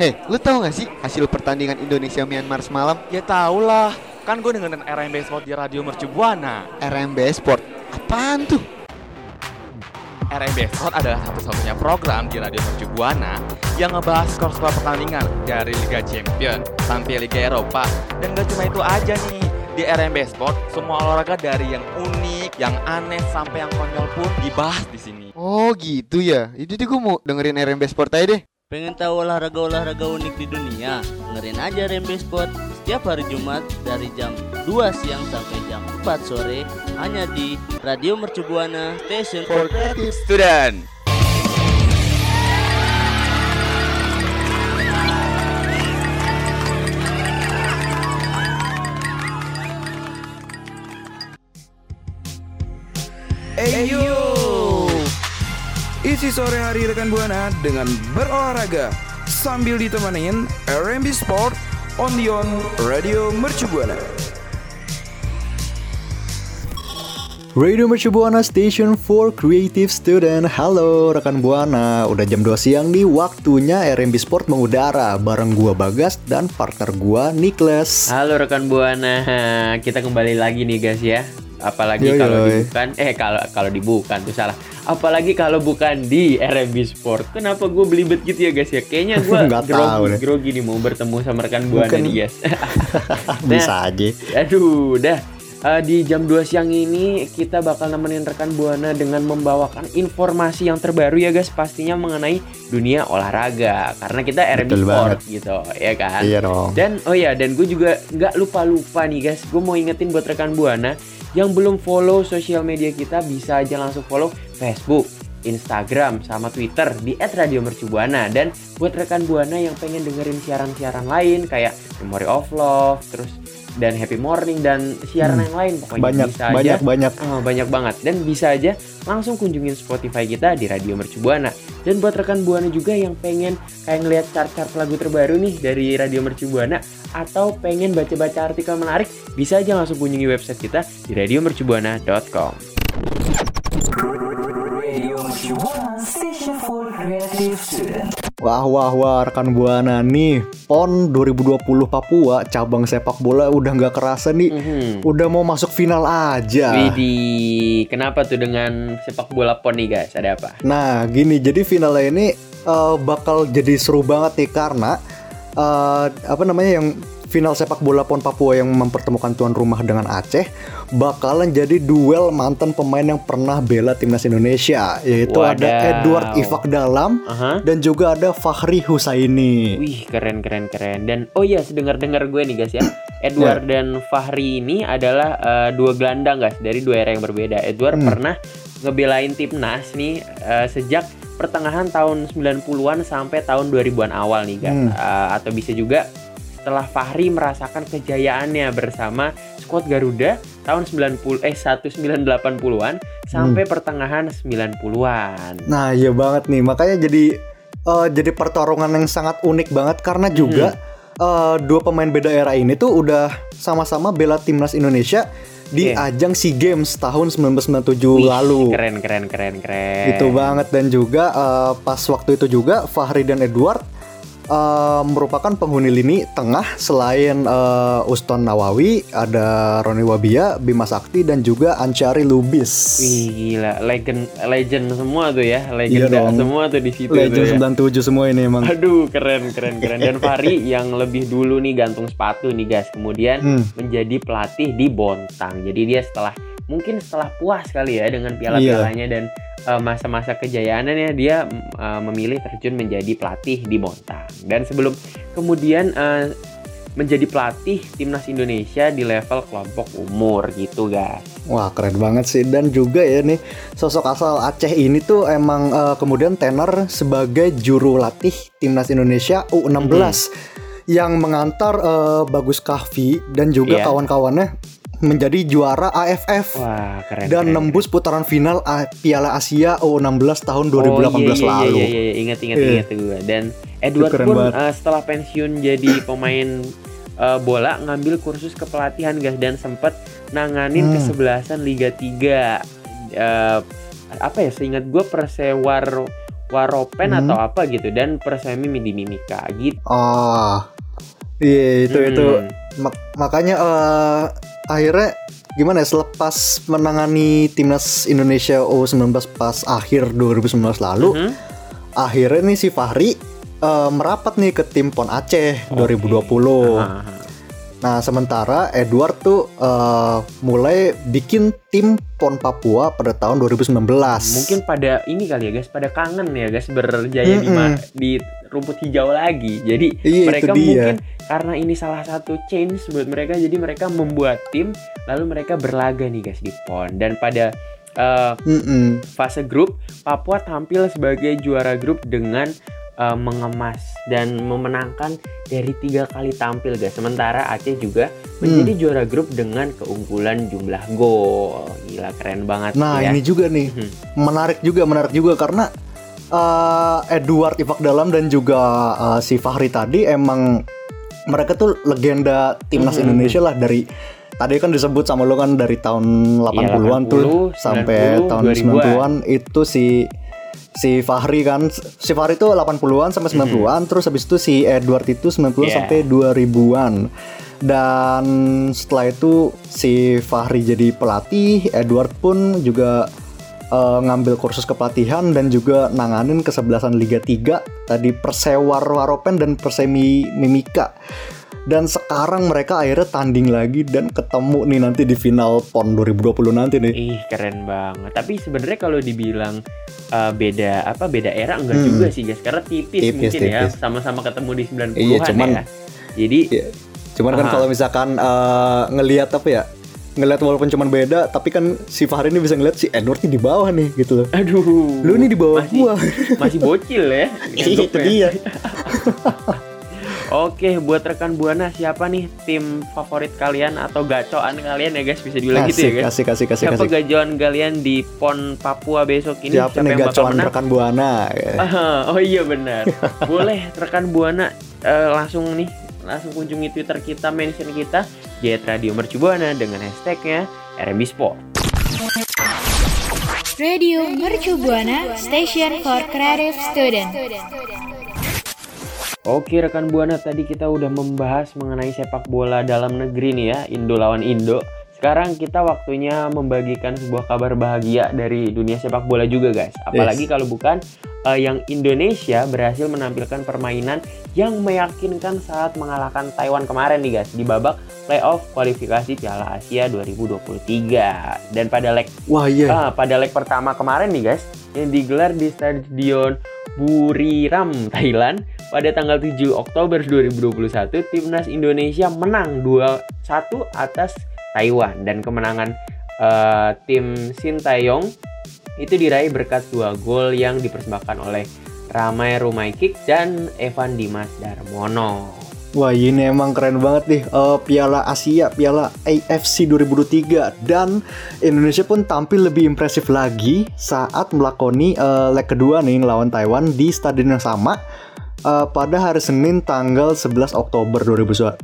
Hei, lu tahu gak sih hasil pertandingan Indonesia Myanmar semalam? Ya tau lah, kan gue dengerin RMB Sport di Radio Mercu Buana. RMB Sport. Apaan tuh? RMB Sport adalah satu-satunya program di Radio Mercu Buana yang ngebahas skor-skor pertandingan dari Liga Champion sampai Liga Eropa. Dan gak cuma itu aja nih, di RMB Sport semua olahraga dari yang unik, yang aneh sampai yang konyol pun dibahas di sini. Oh gitu ya. Tuh gue mau dengerin RMB Sport aja deh. Pengen tahu olahraga-olahraga unik di dunia? Dengerin aja Rembe Sport setiap hari Jumat dari jam 2 siang sampai jam 4 sore hanya di Radio Mercu Buana Station for Creative Student. Eyo Isi sore hari rekan Buana dengan berolahraga. Sambil ditemenin RMB Sport on the on Radio Mercu Buana. Radio Mercu Buana Station for Creative Student. Halo rekan Buana. Udah jam 2 siang nih waktunya RMB Sport mengudara Bareng gua Bagas dan partner gua Niklas. Halo rekan Buana. Kita kembali lagi nih guys ya apalagi kalau bukan eh kalau kalau di bukan tuh salah. Apalagi kalau bukan di RMB Sport kenapa gue belibet gitu ya guys ya? Kayaknya gue grogi, grogi nih mau bertemu sama rekan buana nih guys Bisa aja. aduh dah Eh, di jam 2 siang ini kita bakal nemenin rekan Buana dengan membawakan informasi yang terbaru ya guys pastinya mengenai dunia olahraga. Karena kita RMB Betul Sport banget. gitu ya kan? Iya dong. Dan oh ya, dan gue juga nggak lupa-lupa nih guys, gue mau ingetin buat rekan buana yang belum follow sosial media kita bisa aja langsung follow Facebook, Instagram, sama Twitter di @radiomercubuana. Dan buat rekan buana yang pengen dengerin siaran-siaran lain kayak Memory of Love, terus dan Happy Morning dan siaran Hmm. yang lain pokoknya Banyak, bisa aja banyak, banyak Oh, banyak banget dan bisa aja langsung kunjungin Spotify kita di Radio Mercu Buana. Dan buat rekan Buana juga yang pengen kayak ngelihat chart-chart lagu terbaru nih dari Radio Mercu Buana atau pengen baca-baca artikel menarik, bisa aja langsung kunjungi website kita di radiomercubuana.com. Wah wah wah rekan Buana nih PON 2020 Papua cabang sepak bola udah nggak kerasa nih Mhm. Udah mau masuk final aja Widih, kenapa tuh dengan sepak bola pon nih guys? Ada apa? Nah, gini, jadi finalnya ini eh, bakal jadi seru banget nih karena eh, apa namanya yang final sepak bola PON Papua yang mempertemukan tuan rumah dengan Aceh bakalan jadi duel mantan pemain yang pernah bela timnas Indonesia yaitu ada Wadaw. Edward Ifak Dalam Aha. dan juga ada Fahri Husaini. Wih keren keren keren dan oh iya sedengar dengar gue nih guys ya Edward dan Fahri ini adalah eh, dua gelandang guys dari dua era yang berbeda Edward Hmm. pernah ngebelain timnas nih eh, sejak pertengahan tahun 90-an sampai tahun 2000-an awal nih guys Hmm. Eh, atau bisa juga setelah Fahri merasakan kejayaannya bersama skuad Garuda tahun 90 eh 1980-an sampai pertengahan 90-an. Nah, iya banget nih. Makanya jadi eh, jadi pertarungan yang sangat unik banget karena juga eh, dua pemain beda era ini tuh udah sama-sama bela timnas Indonesia di Iya. ajang SEA Games tahun 1997 Wih, lalu. Keren keren keren keren. Itu banget dan juga eh, pas waktu itu juga Fahri dan Edward eh, merupakan penghuni lini tengah selain eh, Uston Nawawi, ada Roni Wabia, Bima Sakti dan juga Ancari Lubis. Wih gila, legend legend semua tuh ya, legenda Iya dong. semua tuh di situ tuh ya. Legend 97 semua ini emang. Aduh keren keren keren dan Fahri yang lebih dulu nih gantung sepatu nih guys, kemudian Hmm. menjadi pelatih di Bontang. Jadi dia setelah mungkin setelah puas kali ya dengan Iya. piala-pialanya dan uh, masa-masa kejayaannya dia uh, memilih terjun menjadi pelatih di Bontang. Dan sebelum kemudian uh, menjadi pelatih timnas Indonesia di level kelompok umur gitu guys. Wah keren banget sih dan juga ya nih sosok asal Aceh ini tuh emang eh, kemudian tenar sebagai juru latih timnas Indonesia U16 yang mengantar eh, Bagus Kahfi dan juga Iya. kawan-kawannya menjadi juara AFF Wah keren. dan keren, nembus putaran final Piala Asia U16 tahun 2018 Oh, iya, iya, lalu. Iya, iya, iya, ingat ingat Iya. ingat gue. Dan Edward keren pun banget. uh, setelah pensiun jadi pemain uh, bola ngambil kursus kepelatihan guys dan sempat nanganin Hmm. kesebelasan Liga 3 Uh, apa ya seingat gue Persewar Waropen Hmm. atau apa gitu dan Persemi Midi Mimika gitu. Ah, iya itu itu Hmm. Mak- makanya eh, akhirnya gimana ya selepas menangani timnas Indonesia U19 pas akhir 2019 lalu, Mhm. akhirnya nih si Fahri eh, merapat nih ke tim Pon Aceh Oke. 2020. Ah, ah. Nah sementara Edward tuh eh, mulai bikin tim Pon Papua pada tahun 2019. Mungkin pada ini kali ya guys, pada kangen ya guys berjaya di ma- Mm-mm. di rumput hijau lagi. Jadi Iya, mereka mungkin karena ini salah satu change buat mereka, jadi mereka membuat tim, lalu mereka berlaga nih guys di PON. Dan pada eh, Mm-mm. fase grup, Papua tampil sebagai juara grup dengan eh, mengemas dan memenangkan dari tiga kali tampil guys. Sementara Aceh juga menjadi Hmm. juara grup dengan keunggulan jumlah gol. Gila keren banget Nah ya. ini juga nih Mhm. menarik juga menarik juga karena eh, Edward Ifak Dalam dan juga eh, si Fahri tadi emang mereka tuh legenda timnas Mhm. Indonesia lah dari tadi kan disebut sama lo kan dari tahun 80-an tuh 80, sampai 90, tahun 2000-an. 90-an itu si si Fahri kan si Fahri itu 80-an sampai 90-an terus habis itu si Edward itu 90-an Mhm. Yeah. sampai 2000-an dan setelah itu si Fahri jadi pelatih Edward pun juga eh, ngambil kursus kepelatihan dan juga nanganin kesebelasan Liga 3 tadi Persewar Waropen dan Persemi Mimika dan sekarang mereka akhirnya tanding lagi dan ketemu nih nanti di final PON 2020 nanti nih Ih keren banget. Tapi sebenarnya kalau dibilang uh, beda apa beda era enggak Hmm. juga sih guys. Karena tipis, Tipis, mungkin ya tipis. sama-sama ketemu di 90-an Iya, cuman- ya. Jadi Iya. Cuman kan kalau misalkan eh, ngelihat apa ya? Ngelihat walaupun cuman beda, tapi kan si Fahri ini bisa ngelihat si Edward di bawah nih gitu loh. aduh. Lu nih di bawah masih, gua. masih bocil ya. Iya, itu nganggepnya. dia. Oke, buat rekan Buana siapa nih tim favorit kalian atau gacoan kalian ya guys bisa dibilang gitu ya guys. kasih, kasih, kasih, Siapa kasih. gacoan kalian di PON Papua besok ini? Siapa nih yang bakal gacoan menang? rekan buana? Ah, oh iya benar. Boleh rekan Buana eh, langsung nih langsung kunjungi Twitter kita, mention kita Jet Radio Mercu Buana dengan hashtagnya RMB Sport. Radio Mercu Buana Station for Creative Student. Oke rekan Buana tadi kita udah membahas mengenai sepak bola dalam negeri nih ya Indo lawan Indo. Sekarang kita waktunya membagikan sebuah kabar bahagia dari dunia sepak bola juga guys. Apalagi kalau bukan eh, yang Indonesia berhasil menampilkan permainan yang meyakinkan saat mengalahkan Taiwan kemarin nih guys di babak playoff kualifikasi Piala Asia 2023. Dan pada leg Wah iya. Ah, pada leg pertama kemarin nih guys, yang digelar di Stadion Buriram, Thailand pada tanggal 7 Oktober 2021, timnas Indonesia menang 2-1 atas Taiwan dan kemenangan eh, tim Sintayong itu diraih berkat dua gol yang dipersembahkan oleh Ramai Rumaikik dan Evan Dimas Darmono. Wah ini emang keren banget nih Eh, Piala Asia, Piala AFC 2023 dan Indonesia pun tampil lebih impresif lagi saat melakoni eh, leg kedua nih ngelawan Taiwan di stadion yang sama eh, pada hari Senin tanggal 11 Oktober 2021.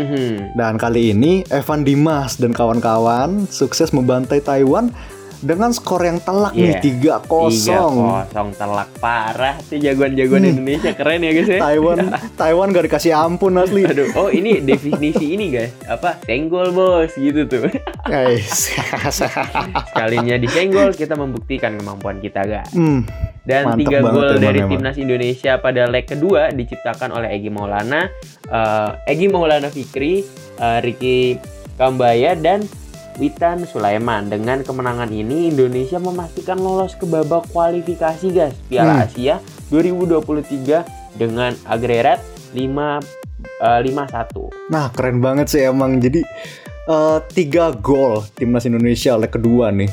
Mhm. Dan kali ini Evan Dimas dan kawan-kawan sukses membantai Taiwan dengan skor yang telak Iya. nih 3-0. 3-0 telak parah tuh jagoan-jagoan Hmm. Indonesia keren ya guys ya. Taiwan Taiwan gak dikasih ampun asli. Aduh, oh ini definisi ini guys, apa? Senggol bos gitu tuh. Guys. Sekalinya disenggol kita membuktikan kemampuan kita guys. hmm. Dan Mantap tiga gol dari emang. timnas Indonesia pada leg kedua diciptakan oleh Egi Maulana, eh, Egi Maulana Fikri, eh, Ricky Kambaya dan Witan Sulaiman. Dengan kemenangan ini Indonesia memastikan lolos ke babak kualifikasi guys Piala Hmm. Asia 2023 dengan agregat 5 eh, 5-1. Nah keren banget sih emang jadi eh, tiga gol timnas Indonesia leg kedua nih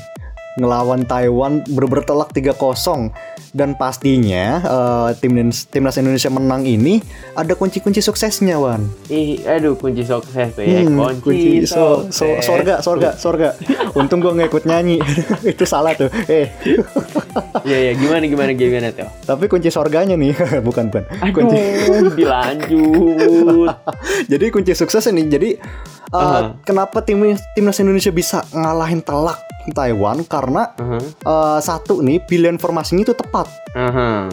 ngelawan Taiwan bener-bener telak 3-0 dan pastinya eh, timnas timnas Indonesia menang ini ada kunci-kunci suksesnya Wan. Ih, aduh kunci sukses tuh ya. Hmm, kunci, so, so, sukses. sorga sorga sorga. Untung gua nggak ikut nyanyi itu salah tuh. Eh Iya, ya, gimana gimana gimana tuh? tapi kunci sorganya nih bukan bukan. Aduh, Kunci dilanjut. jadi kunci sukses ini jadi uh, Aha. kenapa tim timnas Indonesia bisa ngalahin telak Taiwan karena Aha. uh, satu nih pilihan formasinya itu tepat. Aha.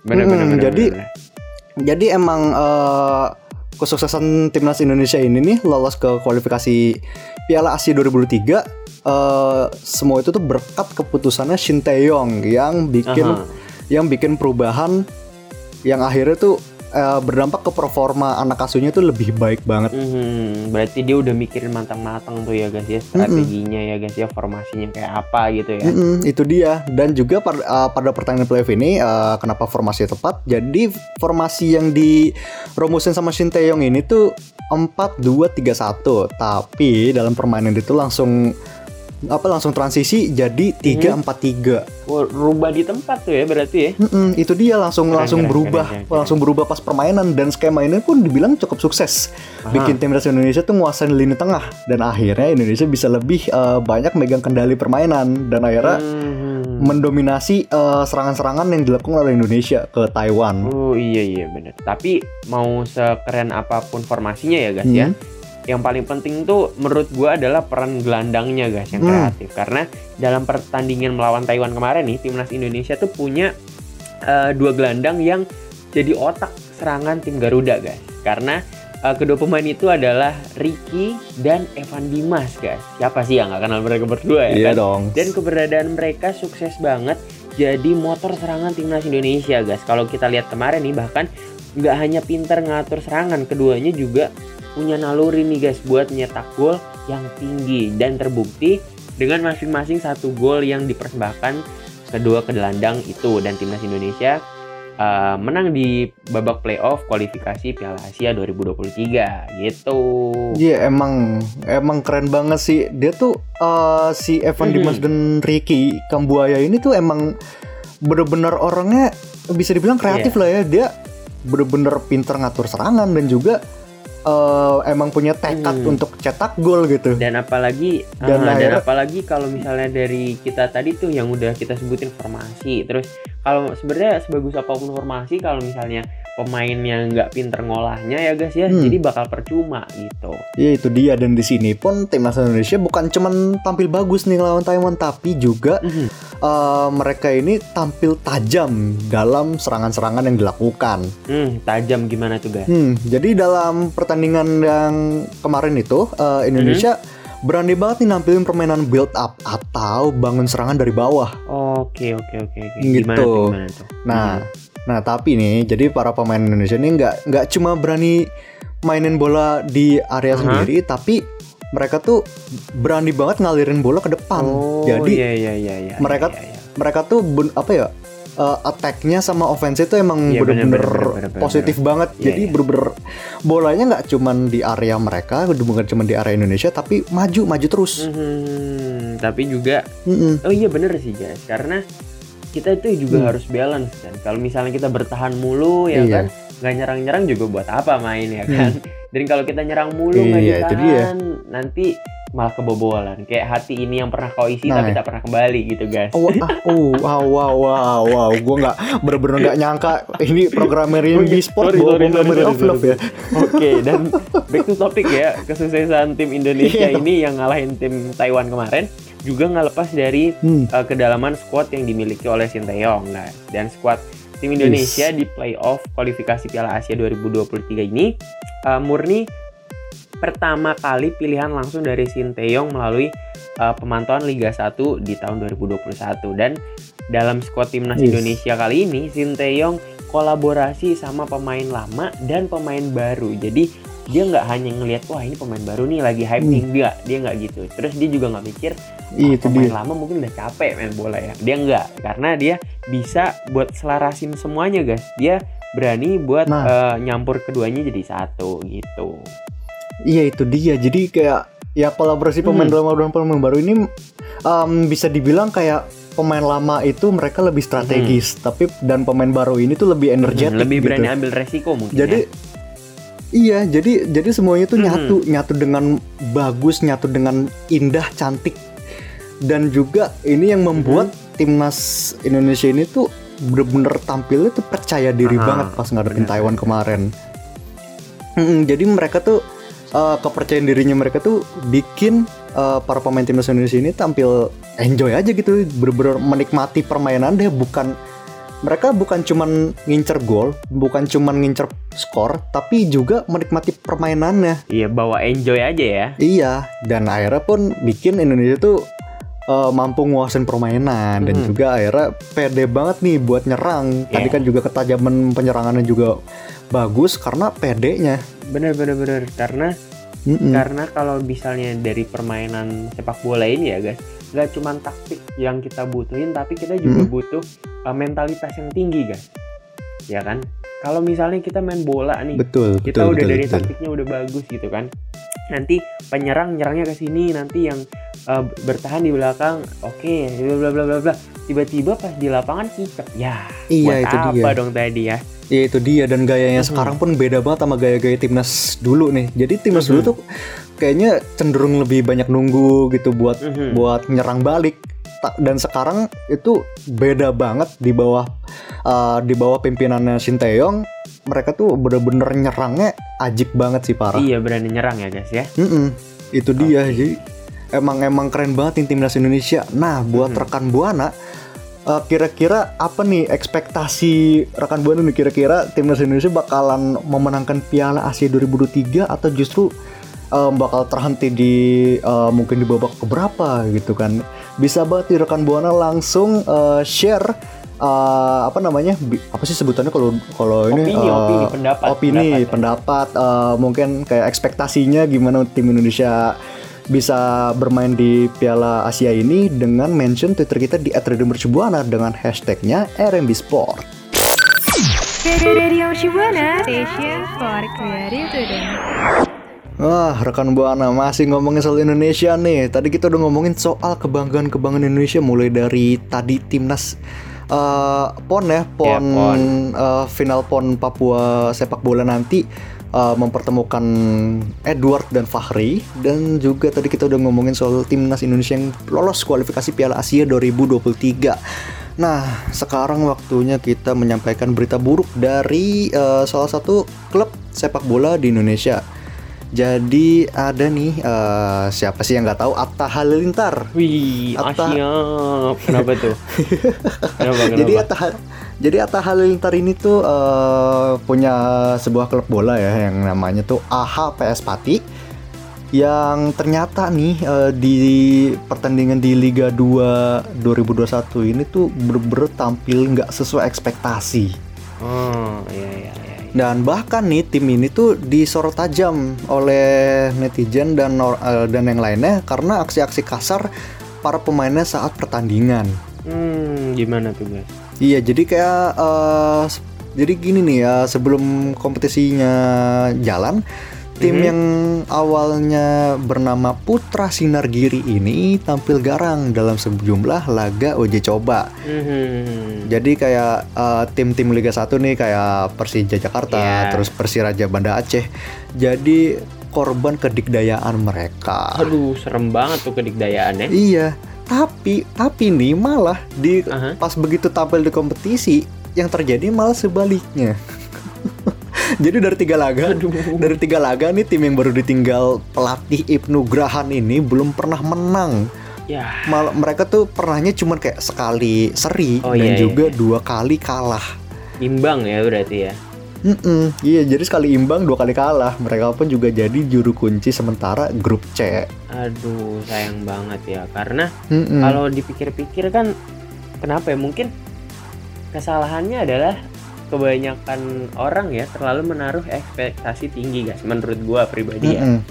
Benar Hmm, benar. jadi- benar. Jadi emang uh, kesuksesan timnas Indonesia ini nih lolos ke kualifikasi Piala Asia 2023 uh, semua itu tuh berkat keputusannya Shin Tae-yong yang bikin Aha. yang bikin perubahan yang akhirnya tuh uh, berdampak ke performa anak asuhnya tuh lebih baik banget. Mhm, berarti dia udah mikirin matang-matang tuh ya guys ya strateginya ya guys ya formasinya kayak apa gitu ya. Mm-mm, itu dia dan juga par- uh, pada pertandingan playoff ini uh, kenapa formasi tepat jadi formasi yang dirumusin sama Shin Tae-yong ini tuh 4-2-3-1 tapi dalam permainan itu langsung apa langsung transisi jadi 3-4-3 Wah, rubah di tempat tuh ya berarti ya. Mm-mm, itu dia langsung Keren, langsung keren, berubah keren, keren, keren. langsung berubah pas permainan dan skema ini pun dibilang cukup sukses Aha. bikin timnas Indonesia tuh nguasain lini tengah dan akhirnya Indonesia bisa lebih uh, banyak megang kendali permainan dan akhirnya Mhm. mendominasi eh, serangan-serangan yang dilakukan oleh Indonesia ke Taiwan. Oh iya iya benar. Tapi mau sekeren apa pun formasinya ya guys ya. Hmm. Yang paling penting tuh menurut gua adalah peran gelandangnya guys yang Hmm. kreatif karena dalam pertandingan melawan Taiwan kemarin nih timnas Indonesia tuh punya eh, dua gelandang yang jadi otak serangan tim Garuda guys. Karena eh, kedua pemain itu adalah Ricky dan Evan Dimas guys. Siapa sih yang nggak kenal mereka berdua ya Iya kan? dong. Dan keberadaan mereka sukses banget jadi motor serangan timnas Indonesia guys. Kalau kita lihat kemarin nih bahkan nggak hanya pintar ngatur serangan, keduanya juga punya naluri nih guys buat nyetak gol yang tinggi dan terbukti dengan masing-masing satu gol yang dipersembahkan kedua kedelandang itu dan timnas Indonesia uh, menang di babak playoff kualifikasi Piala Asia 2023 gitu. Iya emang emang keren banget sih. Dia tuh eh, si Evan Mhm. Dimas dan Ricky Kambuaya ini tuh emang bener-bener orangnya bisa dibilang kreatif Iya. lah ya. Dia bener-bener pinter ngatur serangan dan juga eh, emang punya tekad Hmm. untuk cetak gol gitu. dan apalagi Dan ah, dan apalagi kalau misalnya dari kita tadi tuh yang udah kita sebutin formasi terus kalau sebenarnya sebagus apa pun formasi kalau misalnya pemainnya nggak pinter ngolahnya ya guys ya Hmm. jadi bakal percuma gitu Iya itu dia dan di sini pun timnas Indonesia bukan cuman tampil bagus nih lawan Taiwan tapi juga Mhm. eh, mereka ini tampil tajam dalam serangan-serangan yang dilakukan. hmm, tajam gimana tuh guys Hmm, jadi dalam pertandingan yang kemarin itu eh, Indonesia berani banget nih nampilin permainan build up atau bangun serangan dari bawah. oke oke oke oke Gitu. gimana tuh gimana tuh Nah, nah tapi nih jadi para pemain Indonesia ini nggak nggak cuma berani mainin bola di area Aha. sendiri, tapi mereka tuh berani banget ngalirin bola ke depan. oh jadi iya iya iya iya mereka- iya, iya. mereka tuh ben- apa ya? eh, attack-nya sama offense itu emang Iya, bener, bener-bener bener, bener, bener, positif banget. Iya, Jadi iya. bener-bener bolanya nggak cuman di area mereka, bukan cuman di area Indonesia, tapi maju maju terus. Mhm, tapi juga Mm-mm. Oh iya bener sih guys, karena kita itu juga Hmm. harus balance kan. Kalau misalnya kita bertahan mulu ya Iya. Hmm. kan, nggak nyerang-nyerang juga buat apa main ya kan. Dan kalau kita nyerang mulu nggak Iya, ditahan, nanti malah kebobolan. Kayak hati ini yang pernah kau isi Nah. tapi tak pernah kembali gitu guys. Oh, ah, oh, wow, wow, wow, wow, gue nggak bener-bener nggak nyangka ini programmer ini iya. sport Sorry, bawa sorry, of Love ya. Oke, dan back to topic ya, kesuksesan tim Indonesia Iya. ini yang ngalahin tim Taiwan kemarin juga nggak lepas dari Hmm. uh, kedalaman squad yang dimiliki oleh Sinteyong guys. Dan squad tim Indonesia di playoff kualifikasi Piala Asia 2023 ini uh, murni pertama kali pilihan langsung dari Sinteyong melalui uh, pemantauan Liga 1 di tahun 2021 dan dalam squad timnas Yes. Indonesia kali ini Sinteyong kolaborasi sama pemain lama dan pemain baru. Jadi dia nggak hanya ngelihat wah ini pemain baru nih lagi hype nih Hmm. enggak, dia nggak gitu. Terus dia juga nggak mikir Iya, "Ah, itu pemain dia. lama mungkin udah capek main bola ya. Dia enggak, karena dia bisa buat selarasin semuanya, guys. Dia berani buat Nah. eh, nyampur keduanya jadi satu gitu. Iya itu dia. Jadi kayak ya kolaborasi pemain Hmm. lama dan pemain baru ini em, bisa dibilang kayak pemain lama itu mereka lebih strategis, tapi dan pemain baru ini tuh lebih energetik Hmm, lebih gitu. berani ambil resiko mungkin Jadi ya. Iya, jadi jadi semuanya tuh Mhm. nyatu, nyatu dengan bagus, nyatu dengan indah, cantik. Dan juga ini yang membuat Mhm. timnas Indonesia ini tuh bener-bener tampilnya tuh percaya diri Aha, banget pas ngadepin bener. Taiwan kemarin. Mm, jadi mereka tuh eh, kepercayaan dirinya mereka tuh bikin eh, para pemain timnas Indonesia ini tampil enjoy aja gitu, bener-bener menikmati permainan deh, bukan mereka bukan cuman ngincer gol, bukan cuman ngincer skor, tapi juga menikmati permainannya. Iya, bawa enjoy aja ya. Iya, dan akhirnya pun bikin Indonesia tuh eh, mampu nguasain permainan dan Hmm. juga akhirnya pede banget nih buat nyerang. Tadi Iya. kan juga ketajaman penyerangannya juga bagus karena pedenya. Bener bener bener karena Mm-mm. karena kalau misalnya dari permainan sepak bola ini ya guys, nggak cuma taktik yang kita butuhin, tapi kita juga Hmm. butuh uh, mentalitas yang tinggi guys, ya kan? Kalau misalnya kita main bola nih, Betul, kita betul, udah betul, dari betul. taktiknya udah bagus gitu kan nanti penyerang nyerangnya ke sini nanti yang uh, bertahan di belakang oke bla bla bla bla bla tiba-tiba pas di lapangan kicep ya Iya, buat itu apa dia. dong tadi ya Ya itu dia dan gayanya Mhm. sekarang pun beda banget sama gaya-gaya timnas dulu nih. Jadi timnas dulu tuh kayaknya cenderung lebih banyak nunggu gitu buat Mhm. buat nyerang balik. Dan sekarang itu beda banget di bawah uh, di bawah pimpinannya Sinteyong. Mereka tuh bener-bener nyerangnya ajib banget sih parah. iya berani nyerang ya guys ya Mm-mm, itu dia Oke. jadi emang emang keren banget nih timnas Indonesia. Nah buat Mhm. rekan buana eh, kira-kira apa nih ekspektasi rekan buana nih kira-kira timnas Indonesia bakalan memenangkan Piala Asia 2023 atau justru eh, bakal terhenti di eh, mungkin di babak keberapa gitu kan? Bisa banget nih rekan buana langsung eh, share eh, apa namanya bi- apa sih sebutannya kalau kalau ini opini eh, opini pendapat opini pendapat. pendapat eh, mungkin kayak ekspektasinya gimana tim Indonesia bisa bermain di Piala Asia ini dengan mention Twitter kita di @radiomercubuana dengan hashtagnya RMB Sport. Radio Station for Creative Today. Wah, rekan Buana masih ngomongin soal Indonesia nih. Tadi kita udah ngomongin soal kebanggaan-kebanggaan Indonesia mulai dari tadi timnas eh, PON ya, PON, PON. eh, final PON Papua sepak bola nanti eh, mempertemukan Edward dan Fahri dan juga tadi kita udah ngomongin soal timnas Indonesia yang lolos kualifikasi Piala Asia 2023. Nah, sekarang waktunya kita menyampaikan berita buruk dari eh, salah satu klub sepak bola di Indonesia. Jadi ada nih eh, siapa sih yang nggak tahu? Atta Halilintar. wih Atta- asyap kenapa tuh? Kenapa kenapa? Jadi Atta jadi Atta Halilintar ini tuh eh, punya sebuah klub bola ya yang namanya tuh AH PS Pati yang ternyata nih eh, di pertandingan di Liga 2 2021 ini tuh bener-bener tampil nggak sesuai ekspektasi. oh iya iya iya Dan bahkan nih tim ini tuh disorot tajam oleh netizen dan nor- eh, dan yang lainnya karena aksi-aksi kasar para pemainnya saat pertandingan. hmm gimana tuh guys Iya, jadi kayak s- jadi gini nih ya, sebelum kompetisinya jalan, tim Mhm. yang awalnya bernama Putra Sinar Giri ini tampil garang dalam sejumlah laga uji coba. Mhm. Jadi kayak eh, tim-tim Liga 1 nih kayak Persija Jakarta, Iya. terus Persiraja Banda Aceh. Jadi korban kedikdayaan mereka. aduh serem banget tuh kedikdayaannya Iya, tapi tapi nih malah di Aha. pas begitu tampil di kompetisi yang terjadi malah sebaliknya. Jadi dari tiga laga, dari tiga laga nih tim yang baru ditinggal pelatih Ibnu Grahan ini belum pernah menang. ya Malah mereka tuh pernahnya cuman kayak sekali seri Oh, dan iya, iya, juga iya. dua kali kalah. imbang ya berarti ya Mm-mm, iya, jadi sekali imbang dua kali kalah. Mereka pun juga jadi juru kunci sementara grup C. aduh sayang banget ya karena Mm-mm. kalau dipikir-pikir kan kenapa ya mungkin kesalahannya adalah kebanyakan orang ya terlalu menaruh ekspektasi tinggi guys menurut gua pribadi ya Mm-mm.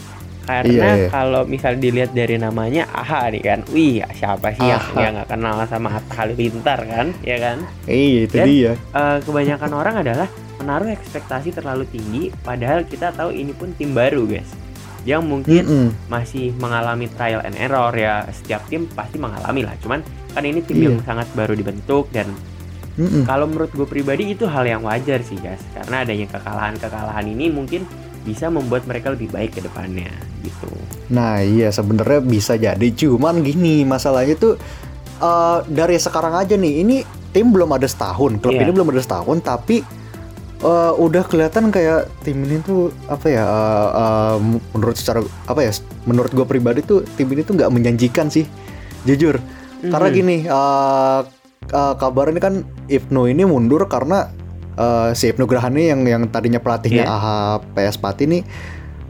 karena Iya, iya. kalau misal dilihat dari namanya AHA nih kan wih siapa sih yang AHA. yang nggak kenal sama Atta Halilintar kan ya kan Iya, itu Dan- dia. Eh, kebanyakan orang adalah menaruh ekspektasi terlalu tinggi padahal kita tahu ini pun tim baru guys yang mungkin Mm-mm. masih mengalami trial and error ya setiap tim pasti mengalami lah cuman kan ini tim Iya. yang sangat baru dibentuk dan Mm-mm. kalau menurut gue pribadi itu hal yang wajar sih guys karena adanya kekalahan-kekalahan ini mungkin bisa membuat mereka lebih baik ke depannya gitu Nah iya sebenarnya bisa jadi cuman gini masalahnya tuh eh, dari sekarang aja nih ini tim belum ada setahun klub Iya. ini belum ada setahun tapi eh, udah kelihatan kayak tim ini tuh apa ya eh, eh, menurut secara apa ya menurut gue pribadi tuh tim ini tuh nggak menjanjikan sih jujur karena Mhm. gini eh, eh, kabarnya kan Ibnu ini mundur karena eh, si Ibnu Grahani yang yang tadinya pelatihnya Iya. AH PS Pati ini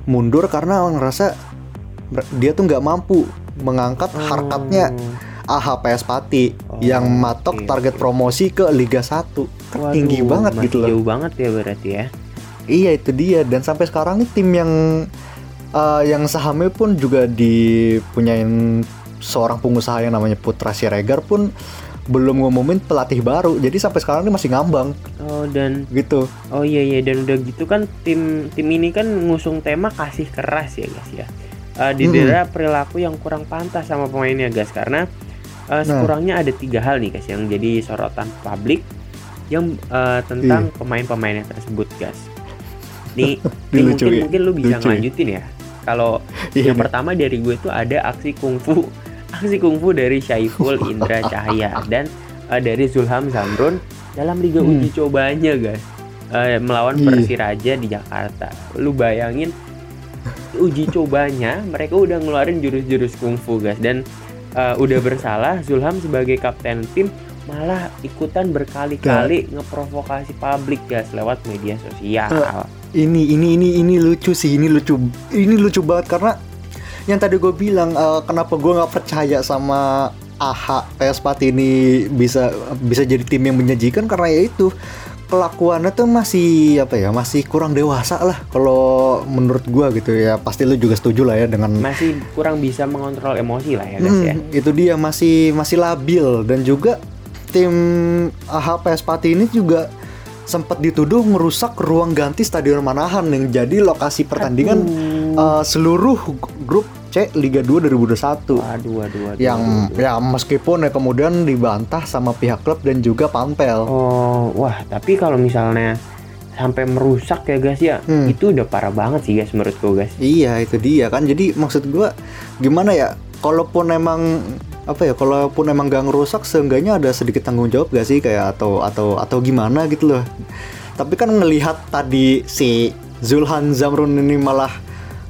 mundur karena ngerasa dia tuh nggak mampu mengangkat harkatnya AH PS Pati Oh, yang matok oke, target promosi ke Liga 1 Kan tinggi Waduh, banget masih gitu loh. Jauh banget ya berarti ya. Iya itu dia. Dan sampai sekarang nih tim yang eh, yang sahamnya pun juga dipunyain seorang pengusaha yang namanya Putra Siregar pun belum ngumumin pelatih baru. Jadi sampai sekarang ini masih ngambang Oh dan gitu. oh iya iya dan udah gitu kan tim tim ini kan ngusung tema kasih keras ya guys ya. Eh, didera perilaku yang kurang pantas sama pemainnya guys karena Nah. eh, sekurangnya ada tiga hal nih guys yang jadi sorotan publik yang eh, tentang pemain-pemainnya tersebut guys. Nih, mungkin ya. mungkin lu bisa Lucu ya. ngelanjutin ya. Kalau Iya. yang pertama dari gue tuh ada aksi kungfu aksi kungfu dari Syaiful Indra Cahaya dan eh, dari Zulham Zamrun dalam liga Hmm. uji cobanya guys Eh, melawan Iya. Persiraja di Jakarta lu bayangin uji cobanya mereka udah ngeluarin jurus-jurus kungfu guys dan eh, udah bersalah Zulham sebagai kapten tim malah ikutan berkali-kali ngeprovokasi publik guys lewat media sosial Ini ini ini ini lucu sih, ini lucu. Ini lucu banget karena yang tadi gue bilang eh, kenapa gue nggak percaya sama AHA PS Pati ini bisa bisa jadi tim yang menyajikan karena ya itu kelakuannya tuh masih apa ya masih kurang dewasa lah kalau menurut gua gitu ya. Pasti lu juga setuju lah ya dengan masih kurang bisa mengontrol emosi lah ya guys ya. Hmm, itu dia masih masih labil. Dan juga tim AHPS Pati ini juga sempat dituduh merusak ruang ganti Stadion Manahan yang jadi lokasi pertandingan uh, seluruh grup C Liga 2 2021 Waduh, waduh, waduh. yang waduh. ya meskipun ya kemudian dibantah sama pihak klub dan juga Pampel. Oh, wah, tapi kalau misalnya sampai merusak ya guys ya, Hmm. itu udah parah banget sih guys menurut gue guys. Iya itu dia kan jadi maksud gua gimana ya kalaupun emang apa ya kalaupun emang gak ngerusak seenggaknya ada sedikit tanggung jawab gak sih kayak atau atau atau gimana gitu loh tapi kan ngelihat tadi si Zulhan Zamrun ini malah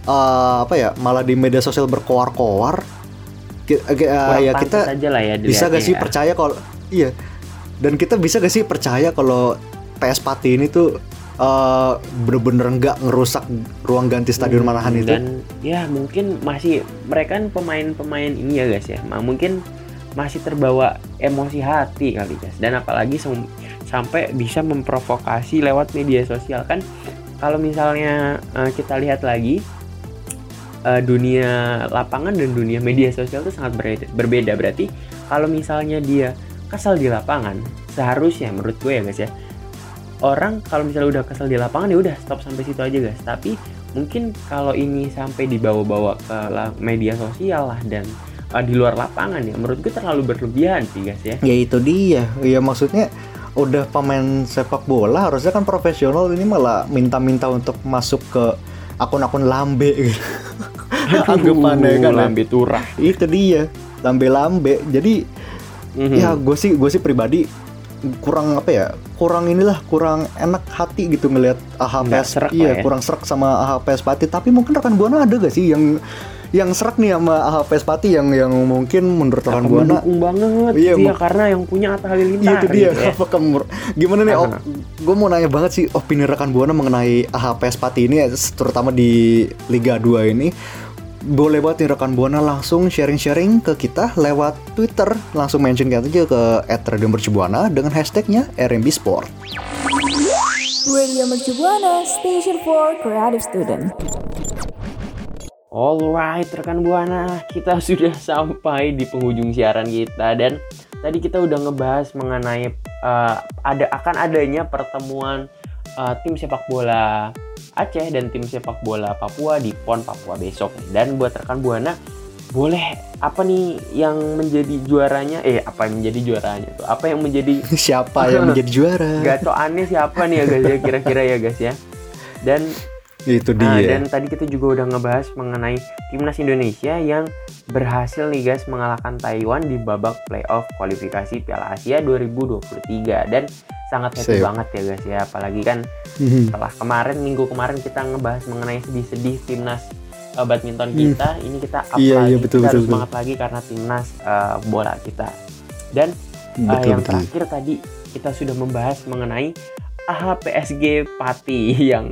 eh, apa ya malah di media sosial berkoar-koar Kurang ya kita lah ya bisa gak sih ya. percaya kalau iya dan kita bisa gak sih percaya kalau PS Pati ini tuh eh, bener-bener nggak ngerusak ruang ganti Stadion Hmm, Manahan itu Dan ya mungkin masih mereka kan pemain-pemain ini ya guys ya, mungkin masih terbawa emosi hati kali guys. Dan apalagi sampai bisa memprovokasi lewat media sosial kan. Kalau misalnya eh, kita lihat lagi eh, dunia lapangan dan dunia media sosial itu sangat berbeda. Berarti kalau misalnya dia kesal di lapangan, seharusnya menurut gue ya guys ya, orang kalau misalnya udah kesel di lapangan ya udah stop sampai situ aja guys. Tapi mungkin kalau ini sampai dibawa-bawa ke media sosial lah dan uh, di luar lapangan ya, menurut gue terlalu berlebihan sih guys ya. Ya itu dia. Ya maksudnya udah pemain sepak bola harusnya kan profesional ini malah minta-minta untuk masuk ke akun-akun lambe gitu. Anggapannya kan. lambe turah. Itu dia. Lambe-lambe. Jadi Mhm. ya gue sih gue sih pribadi kurang apa ya kurang inilah kurang enak hati gitu ngelihat AHPS iya ya. kurang serak sama AHPS Pati tapi mungkin rekan buana ada gak sih yang yang serak nih sama AHPS Pati yang yang mungkin menurut rekan buana mendukung banget Iya, ya, mak- karena yang punya Atta Halilintar Iya itu dia. gitu ya. Apakah menur- gimana nih? Oh, gue mau nanya banget sih opini rekan buana mengenai AHPS Pati ini, terutama di Liga 2 ini. Boleh banget nih rekan buana langsung sharing-sharing ke kita lewat Twitter, langsung mention kita aja ke @radiomercubuana dengan hashtagnya RMB Sport. Radio Mercubuana, Station for Creative Student. Alright rekan buana, kita sudah sampai di penghujung siaran kita dan tadi kita udah ngebahas mengenai uh, ada akan adanya pertemuan uh, tim sepak bola Aceh dan tim sepak bola Papua di PON Papua besok. Dan buat rekan buana, boleh apa nih yang menjadi juaranya? Eh apa yang menjadi juaranya tuh? Apa yang menjadi Siapa yang menjadi juara? gacoannya siapa nih ya guys ya kira-kira ya guys ya? Dan Itu Nah, dia. dan tadi kita juga udah ngebahas mengenai timnas Indonesia yang berhasil nih guys mengalahkan Taiwan di babak playoff kualifikasi Piala Asia 2023 dan sangat happy Sip. banget ya guys ya apalagi kan Mhm. setelah kemarin minggu kemarin kita ngebahas mengenai sedih-sedih timnas uh, badminton Hmm. kita ini kita up Iya, lagi iya, betul, kita betul, harus betul. semangat lagi karena timnas uh, bola kita dan uh, Betul yang betul. terakhir tadi kita sudah membahas mengenai AHPSG Pati yang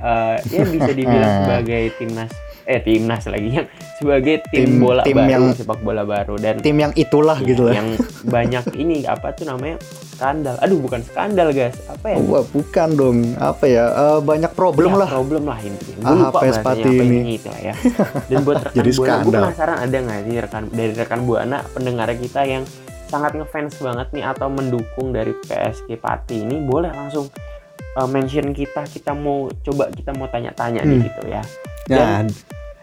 uh, ya bisa dibilang sebagai timnas eh timnas lagi yang sebagai tim, Tim- bola tim baru yang- sepak bola baru dan Tim yang itulah gitu lah. yang banyak ini apa tuh namanya skandal aduh bukan skandal guys apa ya Wah, bukan dong. Apa ya? eh, banyak problem Ya, lah. problem lah intinya gue Ah, lupa bahasanya apa ini. itu lah ya dan buat rekan Jadi buana gue penasaran ada nggak sih rekan dari rekan buana pendengar kita yang sangat ngefans banget nih atau mendukung dari PSG Pati ini boleh langsung uh, mention kita kita mau coba kita mau tanya-tanya nih Hmm. gitu ya. Nah,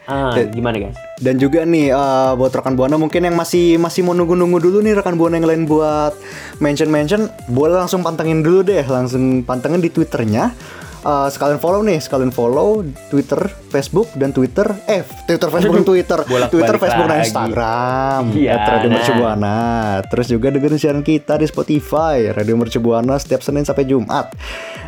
ah Dan- gimana guys? Dan juga nih eh, buat rekan buana mungkin yang masih masih mau nunggu-nunggu dulu nih rekan buana yang lain buat mention-mention boleh langsung pantengin dulu deh langsung pantengin di twitternya Eh, sekalian follow nih sekalian follow Twitter Facebook dan Twitter eh Twitter Facebook dan Twitter Twitter Facebook dan lagi. Instagram Iya, at Radio nah. Mercubuana terus juga dengerin siaran kita di Spotify Radio Mercubuana setiap Senin sampai Jumat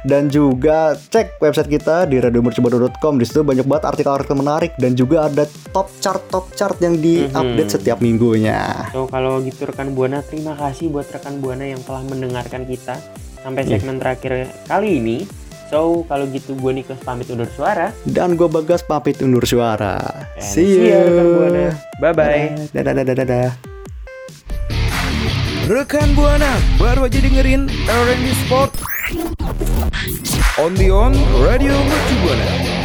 dan juga cek website kita di radiomercubuana.com di situ banyak banget artikel-artikel menarik dan juga ada top chart top chart yang diupdate Mhm. setiap minggunya. so kalau gitu rekan buana terima kasih buat rekan buana yang telah mendengarkan kita sampai Iya. segmen terakhir kali ini so kalau gitu gue Niklas pamit undur suara Dan gue Bagas pamit undur suara. And See see you. ya, rekan Buana. Bye-bye. Dadah dadah dadah. dadah. Rekan Buana baru aja dengerin R&B Sport on the on Radio Mercu Buana.